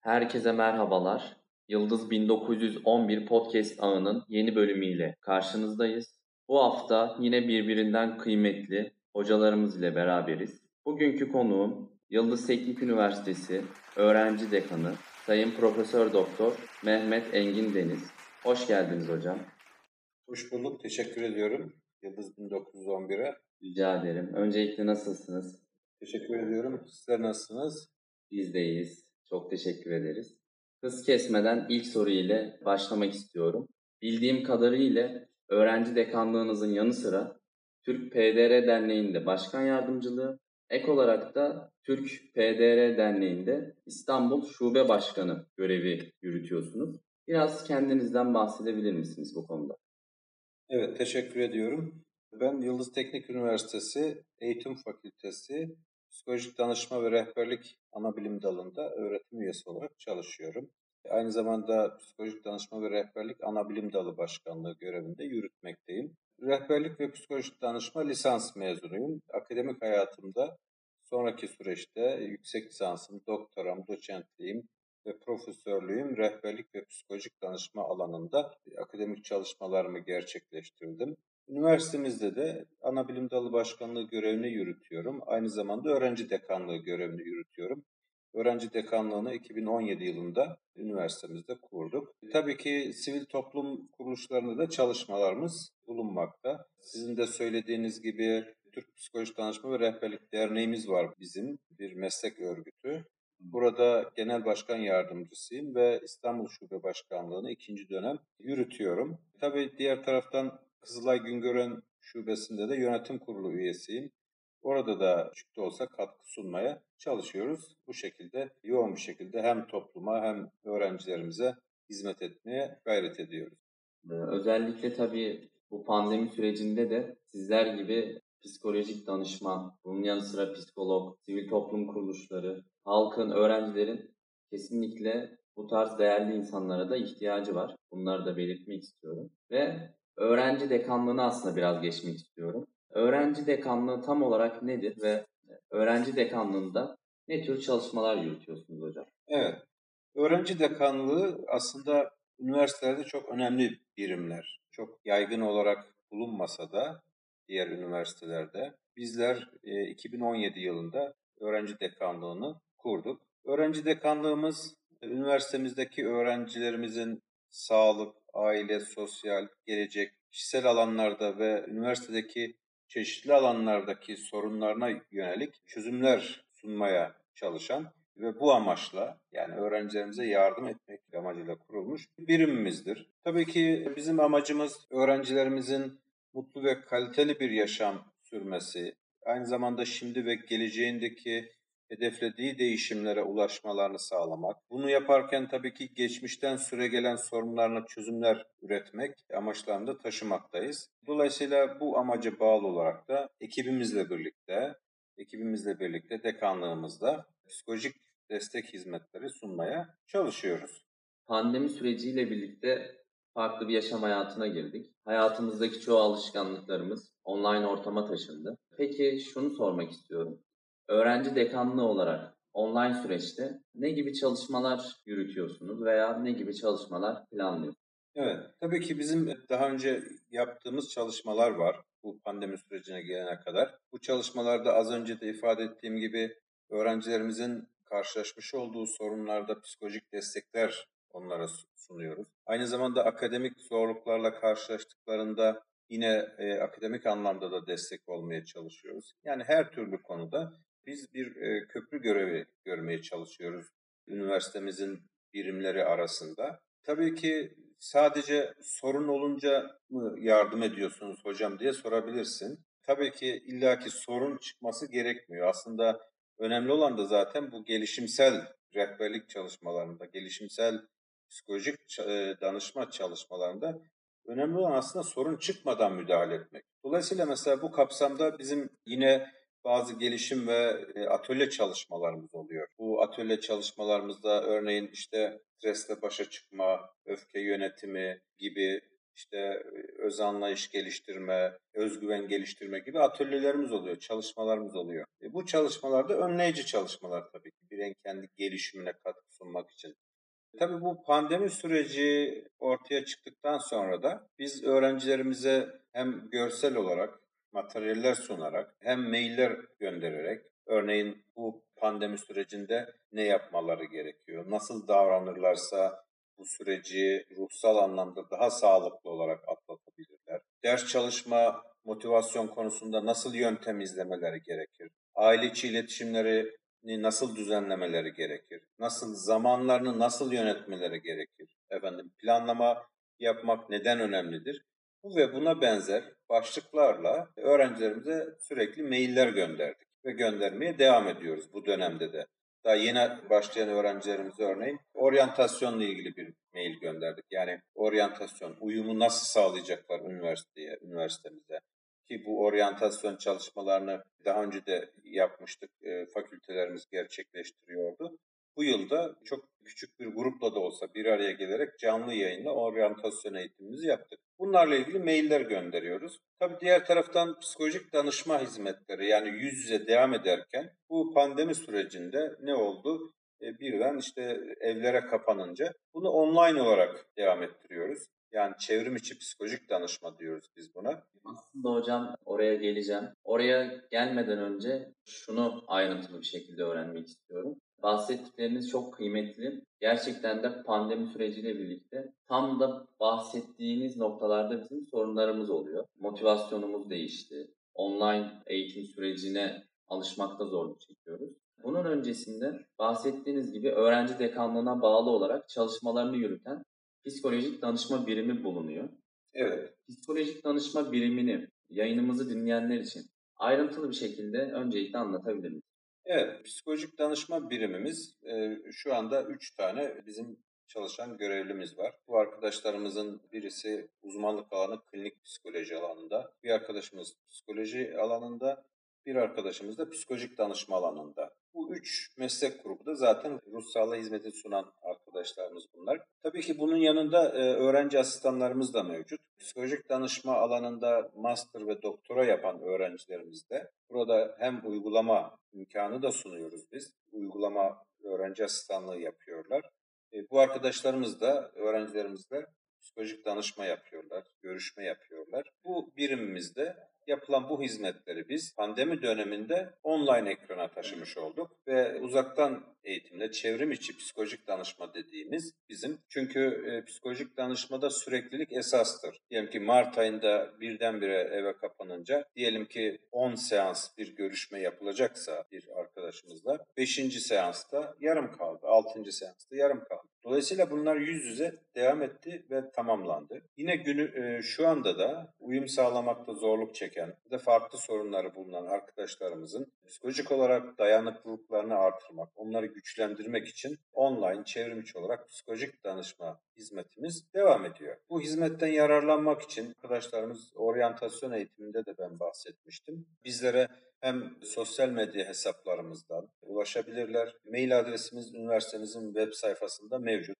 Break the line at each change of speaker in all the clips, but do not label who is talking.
Herkese merhabalar. Yıldız 1911 podcast ağının yeni bölümüyle karşınızdayız. Bu hafta yine birbirinden kıymetli hocalarımız ile beraberiz. Bugünkü konuğum Yıldız Teknik Üniversitesi öğrenci dekanı Sayın Profesör Doktor Mehmet Engin Deniz. Hoş geldiniz hocam.
Hoş bulduk. Teşekkür ediyorum. Yıldız 1911'e.
Rica ederim. Öncelikle nasılsınız?
Teşekkür ediyorum. Sizler nasılsınız?
Biz de iyiyiz. Çok teşekkür ederiz. Hız kesmeden ilk soru ile başlamak istiyorum. Bildiğim kadarıyla öğrenci dekanlığınızın yanı sıra Türk PDR Derneği'nde başkan yardımcılığı, ek olarak da Türk PDR Derneği'nde İstanbul Şube Başkanı görevi yürütüyorsunuz. Biraz kendinizden bahsedebilir misiniz bu konuda?
Evet, teşekkür ediyorum. Ben Yıldız Teknik Üniversitesi Eğitim Fakültesi Psikolojik Danışma ve Rehberlik Anabilim Dalı'nda öğretim üyesi olarak çalışıyorum. Aynı zamanda Psikolojik Danışma ve Rehberlik Anabilim Dalı Başkanlığı görevinde yürütmekteyim. Rehberlik ve Psikolojik Danışma lisans mezunuyum. Akademik hayatımda sonraki süreçte yüksek lisansım, doktoram, doçentliğim ve profesörlüğüm rehberlik ve psikolojik danışma alanında akademik çalışmalarımı gerçekleştirdim. Üniversitemizde de ana bilim dalı başkanlığı görevini yürütüyorum. Aynı zamanda öğrenci dekanlığı görevini yürütüyorum. Öğrenci dekanlığını 2017 yılında üniversitemizde kurduk. Tabii ki sivil toplum kuruluşlarında da çalışmalarımız bulunmakta. Sizin de söylediğiniz gibi Türk Psikolojik Danışma ve Rehberlik Derneğimiz var bizim, bir meslek örgütü. Burada genel başkan yardımcısıyım ve İstanbul Şube Başkanlığı'nı ikinci dönem yürütüyorum. Tabii diğer taraftan Kızılay Güngören Şubesi'nde de yönetim kurulu üyesiyim. Orada da küçük de olsa katkı sunmaya çalışıyoruz. Bu şekilde yoğun bir şekilde hem topluma hem öğrencilerimize hizmet etmeye gayret ediyoruz.
Ee, özellikle tabii bu pandemi sürecinde de sizler gibi psikolojik danışman, bunun yanı sıra psikolog, sivil toplum kuruluşları, halkın, öğrencilerin kesinlikle bu tarz değerli insanlara da ihtiyacı var. Bunları da belirtmek istiyorum. Ve öğrenci dekanlığına aslında biraz geçmek istiyorum. Öğrenci dekanlığı tam olarak nedir ve öğrenci dekanlığında ne tür çalışmalar yürütüyorsunuz hocam?
Evet. Öğrenci dekanlığı aslında üniversitelerde çok önemli birimler. Çok yaygın olarak bulunmasa da diğer üniversitelerde bizler 2017 yılında öğrenci dekanlığını kurduk. Öğrenci dekanlığımız üniversitemizdeki öğrencilerimizin sağlık, aile, sosyal, gelecek, kişisel alanlarda ve üniversitedeki çeşitli alanlardaki sorunlarına yönelik çözümler sunmaya çalışan ve bu amaçla yani öğrencilerimize yardım etmek amacıyla kurulmuş bir birimimizdir. Tabii ki bizim amacımız öğrencilerimizin mutlu ve kaliteli bir yaşam sürmesi, aynı zamanda şimdi ve geleceğindeki hedeflediği değişimlere ulaşmalarını sağlamak. Bunu yaparken tabii ki geçmişten süre gelen sorunlarına çözümler üretmek amaçlarını da taşımaktayız. Dolayısıyla bu amaca bağlı olarak da ekibimizle birlikte, ekibimizle birlikte dekanlığımızda psikolojik destek hizmetleri sunmaya çalışıyoruz.
Pandemi süreciyle birlikte farklı bir yaşam hayatına girdik. Hayatımızdaki çoğu alışkanlıklarımız online ortama taşındı. Peki şunu sormak istiyorum öğrenci dekanlığı olarak online süreçte ne gibi çalışmalar yürütüyorsunuz veya ne gibi çalışmalar planlıyorsunuz?
Evet, tabii ki bizim daha önce yaptığımız çalışmalar var bu pandemi sürecine gelene kadar. Bu çalışmalarda az önce de ifade ettiğim gibi öğrencilerimizin karşılaşmış olduğu sorunlarda psikolojik destekler onlara sunuyoruz. Aynı zamanda akademik zorluklarla karşılaştıklarında yine e, akademik anlamda da destek olmaya çalışıyoruz. Yani her türlü konuda biz bir e, köprü görevi görmeye çalışıyoruz üniversitemizin birimleri arasında. Tabii ki sadece sorun olunca mı yardım ediyorsunuz hocam diye sorabilirsin. Tabii ki illaki sorun çıkması gerekmiyor. Aslında önemli olan da zaten bu gelişimsel rehberlik çalışmalarında, gelişimsel psikolojik danışma çalışmalarında önemli olan aslında sorun çıkmadan müdahale etmek. Dolayısıyla mesela bu kapsamda bizim yine bazı gelişim ve e, atölye çalışmalarımız oluyor. Bu atölye çalışmalarımızda örneğin işte stresle başa çıkma, öfke yönetimi gibi işte e, öz anlayış geliştirme, özgüven geliştirme gibi atölyelerimiz oluyor, çalışmalarımız oluyor. E bu çalışmalarda önleyici çalışmalar tabii ki. Bireyin kendi gelişimine katkı sunma sunmak için. Tabii bu pandemi süreci ortaya çıktıktan sonra da biz öğrencilerimize hem görsel olarak materyaller sunarak hem mailler göndererek örneğin bu pandemi sürecinde ne yapmaları gerekiyor, nasıl davranırlarsa bu süreci ruhsal anlamda daha sağlıklı olarak atlatabilirler. Ders çalışma, motivasyon konusunda nasıl yöntem izlemeleri gerekir? Aile içi iletişimleri nasıl düzenlemeleri gerekir? Nasıl zamanlarını nasıl yönetmeleri gerekir? Efendim planlama yapmak neden önemlidir? Bu ve buna benzer başlıklarla öğrencilerimize sürekli mailler gönderdik ve göndermeye devam ediyoruz bu dönemde de. Daha yeni başlayan öğrencilerimize örneğin oryantasyonla ilgili bir mail gönderdik. Yani oryantasyon, uyumu nasıl sağlayacaklar üniversiteye, üniversitemize? Ki bu oryantasyon çalışmalarını daha önce de yapmıştık, e, fakültelerimiz gerçekleştiriyordu. Bu yılda çok küçük bir grupla da olsa bir araya gelerek canlı yayınla oryantasyon eğitimimizi yaptık. Bunlarla ilgili mailler gönderiyoruz. Tabii diğer taraftan psikolojik danışma hizmetleri yani yüz yüze devam ederken bu pandemi sürecinde ne oldu? E, birden işte evlere kapanınca bunu online olarak devam ettiriyoruz. Yani çevrim içi psikolojik danışma diyoruz biz buna.
Aslında hocam oraya geleceğim. Oraya gelmeden önce şunu ayrıntılı bir şekilde öğrenmek istiyorum. Bahsettikleriniz çok kıymetli. Gerçekten de pandemi süreciyle birlikte tam da bahsettiğiniz noktalarda bizim sorunlarımız oluyor. Motivasyonumuz değişti. Online eğitim sürecine alışmakta zorluk çekiyoruz. Bunun öncesinde bahsettiğiniz gibi öğrenci dekanlığına bağlı olarak çalışmalarını yürüten psikolojik danışma birimi bulunuyor.
Evet.
Psikolojik danışma birimini yayınımızı dinleyenler için ayrıntılı bir şekilde öncelikle anlatabilir misiniz?
Evet, psikolojik danışma birimimiz şu anda 3 tane bizim çalışan görevlimiz var. Bu arkadaşlarımızın birisi uzmanlık alanı klinik psikoloji alanında, bir arkadaşımız psikoloji alanında, bir arkadaşımız da psikolojik danışma alanında. Bu üç meslek grubu da zaten ruh sağlığı hizmeti sunan arkadaşlarımız bunlar. Tabii ki bunun yanında e, öğrenci asistanlarımız da mevcut. Psikolojik danışma alanında master ve doktora yapan öğrencilerimiz de burada hem uygulama imkanı da sunuyoruz biz. Uygulama öğrenci asistanlığı yapıyorlar. E, bu arkadaşlarımız da öğrencilerimizle psikolojik danışma yapıyorlar, görüşme yapıyorlar. Bu birimimizde yapılan bu hizmetleri biz pandemi döneminde online ekrana taşımış olduk ve uzaktan eğitimle çevrim içi psikolojik danışma dediğimiz bizim. Çünkü e, psikolojik danışmada süreklilik esastır. Diyelim ki Mart ayında birdenbire eve kapanınca diyelim ki 10 seans bir görüşme yapılacaksa bir arkadaşımızla 5. seansta yarım kaldı, 6. seansta yarım kaldı. Dolayısıyla bunlar yüz yüze devam etti ve tamamlandı. Yine günü e, şu anda da uyum sağlamakta zorluk çeken ve farklı sorunları bulunan arkadaşlarımızın psikolojik olarak dayanıklılıklarını artırmak, onları güçlendirmek için online çevrimiçi olarak psikolojik danışma hizmetimiz devam ediyor. Bu hizmetten yararlanmak için arkadaşlarımız oryantasyon eğitiminde de ben bahsetmiştim. Bizlere hem sosyal medya hesaplarımızdan ulaşabilirler. Mail adresimiz üniversitemizin web sayfasında mevcut.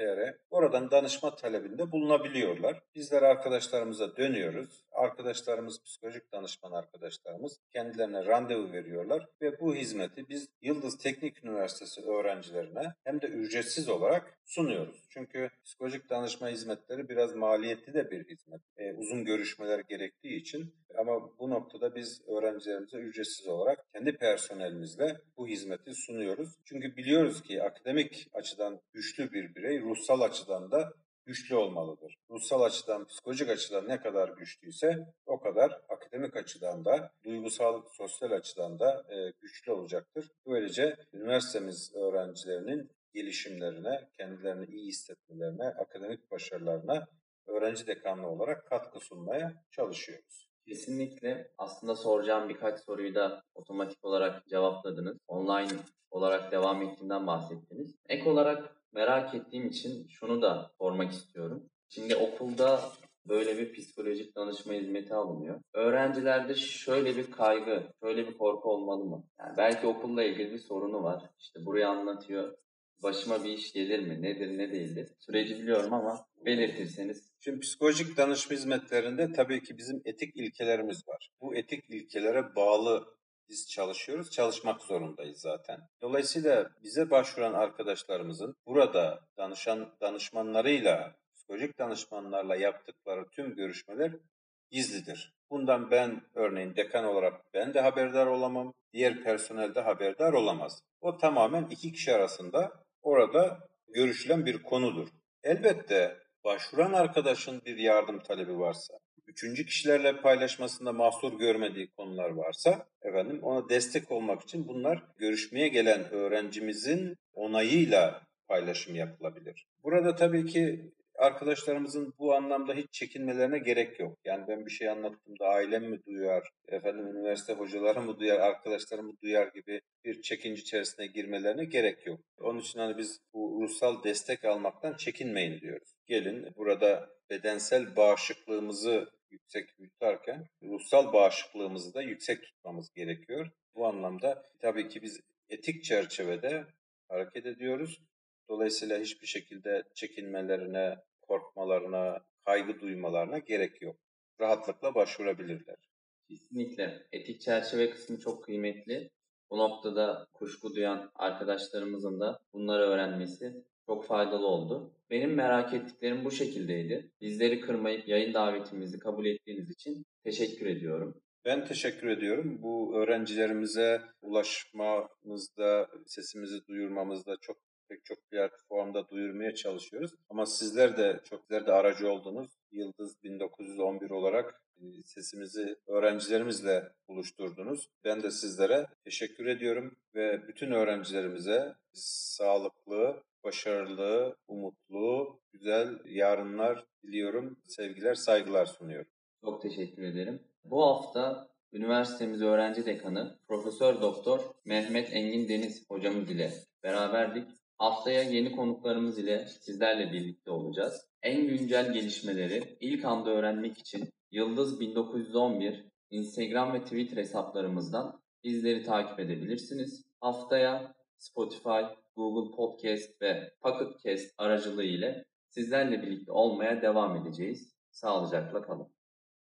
odek.yildiz.edu.tr Oradan danışma talebinde bulunabiliyorlar. Bizler arkadaşlarımıza dönüyoruz. Arkadaşlarımız, psikolojik danışman arkadaşlarımız kendilerine randevu veriyorlar ve bu hizmeti biz Yıldız Teknik Üniversitesi öğrencilerine hem de ücretsiz olarak sunuyoruz. Çünkü psikolojik danışma hizmetleri biraz maliyetli de bir hizmet. E, uzun görüşmeler gerektiği için ama bu noktada biz öğrencilerimize ücretsiz olarak kendi personelimizle bu hizmeti sunuyoruz. Çünkü biliyoruz ki akademik açıdan güçlü bir birey ruhsal açıdan da güçlü olmalıdır. Ruhsal açıdan, psikolojik açıdan ne kadar güçlüyse o kadar akademik açıdan da, duygusal, sosyal açıdan da e, güçlü olacaktır. Böylece üniversitemiz öğrencilerinin gelişimlerine, kendilerini iyi hissetmelerine, akademik başarılarına öğrenci dekanlı olarak katkı sunmaya çalışıyoruz.
Kesinlikle. Aslında soracağım birkaç soruyu da otomatik olarak cevapladınız. Online olarak devam ettiğinden bahsettiniz. Ek olarak merak ettiğim için şunu da sormak istiyorum. Şimdi okulda böyle bir psikolojik danışma hizmeti alınıyor. Öğrencilerde şöyle bir kaygı, şöyle bir korku olmalı mı? Yani belki okulla ilgili bir sorunu var. İşte burayı anlatıyor. Başıma bir iş gelir mi? Nedir, ne değildir? Süreci biliyorum ama belirtirseniz.
Şimdi psikolojik danışma hizmetlerinde tabii ki bizim etik ilkelerimiz var. Bu etik ilkelere bağlı biz çalışıyoruz, çalışmak zorundayız zaten. Dolayısıyla bize başvuran arkadaşlarımızın burada danışan danışmanlarıyla, psikolojik danışmanlarla yaptıkları tüm görüşmeler gizlidir. Bundan ben örneğin dekan olarak ben de haberdar olamam, diğer personel de haberdar olamaz. O tamamen iki kişi arasında orada görüşülen bir konudur. Elbette başvuran arkadaşın bir yardım talebi varsa, üçüncü kişilerle paylaşmasında mahsur görmediği konular varsa, efendim ona destek olmak için bunlar görüşmeye gelen öğrencimizin onayıyla paylaşım yapılabilir. Burada tabii ki arkadaşlarımızın bu anlamda hiç çekinmelerine gerek yok. Yani ben bir şey anlattığımda ailem mi duyar, efendim üniversite hocaları mı duyar, arkadaşlarım mı duyar gibi bir çekinci içerisine girmelerine gerek yok. Onun için hani biz bu ruhsal destek almaktan çekinmeyin diyoruz. Gelin burada bedensel bağışıklığımızı yüksek tutarken ruhsal bağışıklığımızı da yüksek tutmamız gerekiyor. Bu anlamda tabii ki biz etik çerçevede hareket ediyoruz. Dolayısıyla hiçbir şekilde çekinmelerine, korkmalarına, kaygı duymalarına gerek yok. Rahatlıkla başvurabilirler.
Kesinlikle. Etik çerçeve kısmı çok kıymetli. Bu noktada kuşku duyan arkadaşlarımızın da bunları öğrenmesi çok faydalı oldu. Benim merak ettiklerim bu şekildeydi. Bizleri kırmayıp yayın davetimizi kabul ettiğiniz için teşekkür ediyorum.
Ben teşekkür ediyorum. Bu öğrencilerimize ulaşmamızda, sesimizi duyurmamızda çok pek çok platformda duyurmaya çalışıyoruz. Ama sizler de çok sizler de aracı oldunuz. Yıldız 1911 olarak e, sesimizi öğrencilerimizle buluşturdunuz. Ben de sizlere teşekkür ediyorum ve bütün öğrencilerimize sağlıklı, başarılı, umutlu, güzel yarınlar diliyorum. Sevgiler, saygılar sunuyorum.
Çok teşekkür ederim. Bu hafta üniversitemiz öğrenci dekanı Profesör Doktor Mehmet Engin Deniz hocamız ile beraberdik. Haftaya yeni konuklarımız ile sizlerle birlikte olacağız. En güncel gelişmeleri ilk anda öğrenmek için Yıldız 1911 Instagram ve Twitter hesaplarımızdan bizleri takip edebilirsiniz. Haftaya Spotify, Google Podcast ve Pocket Cast aracılığı ile sizlerle birlikte olmaya devam edeceğiz. Sağlıcakla kalın.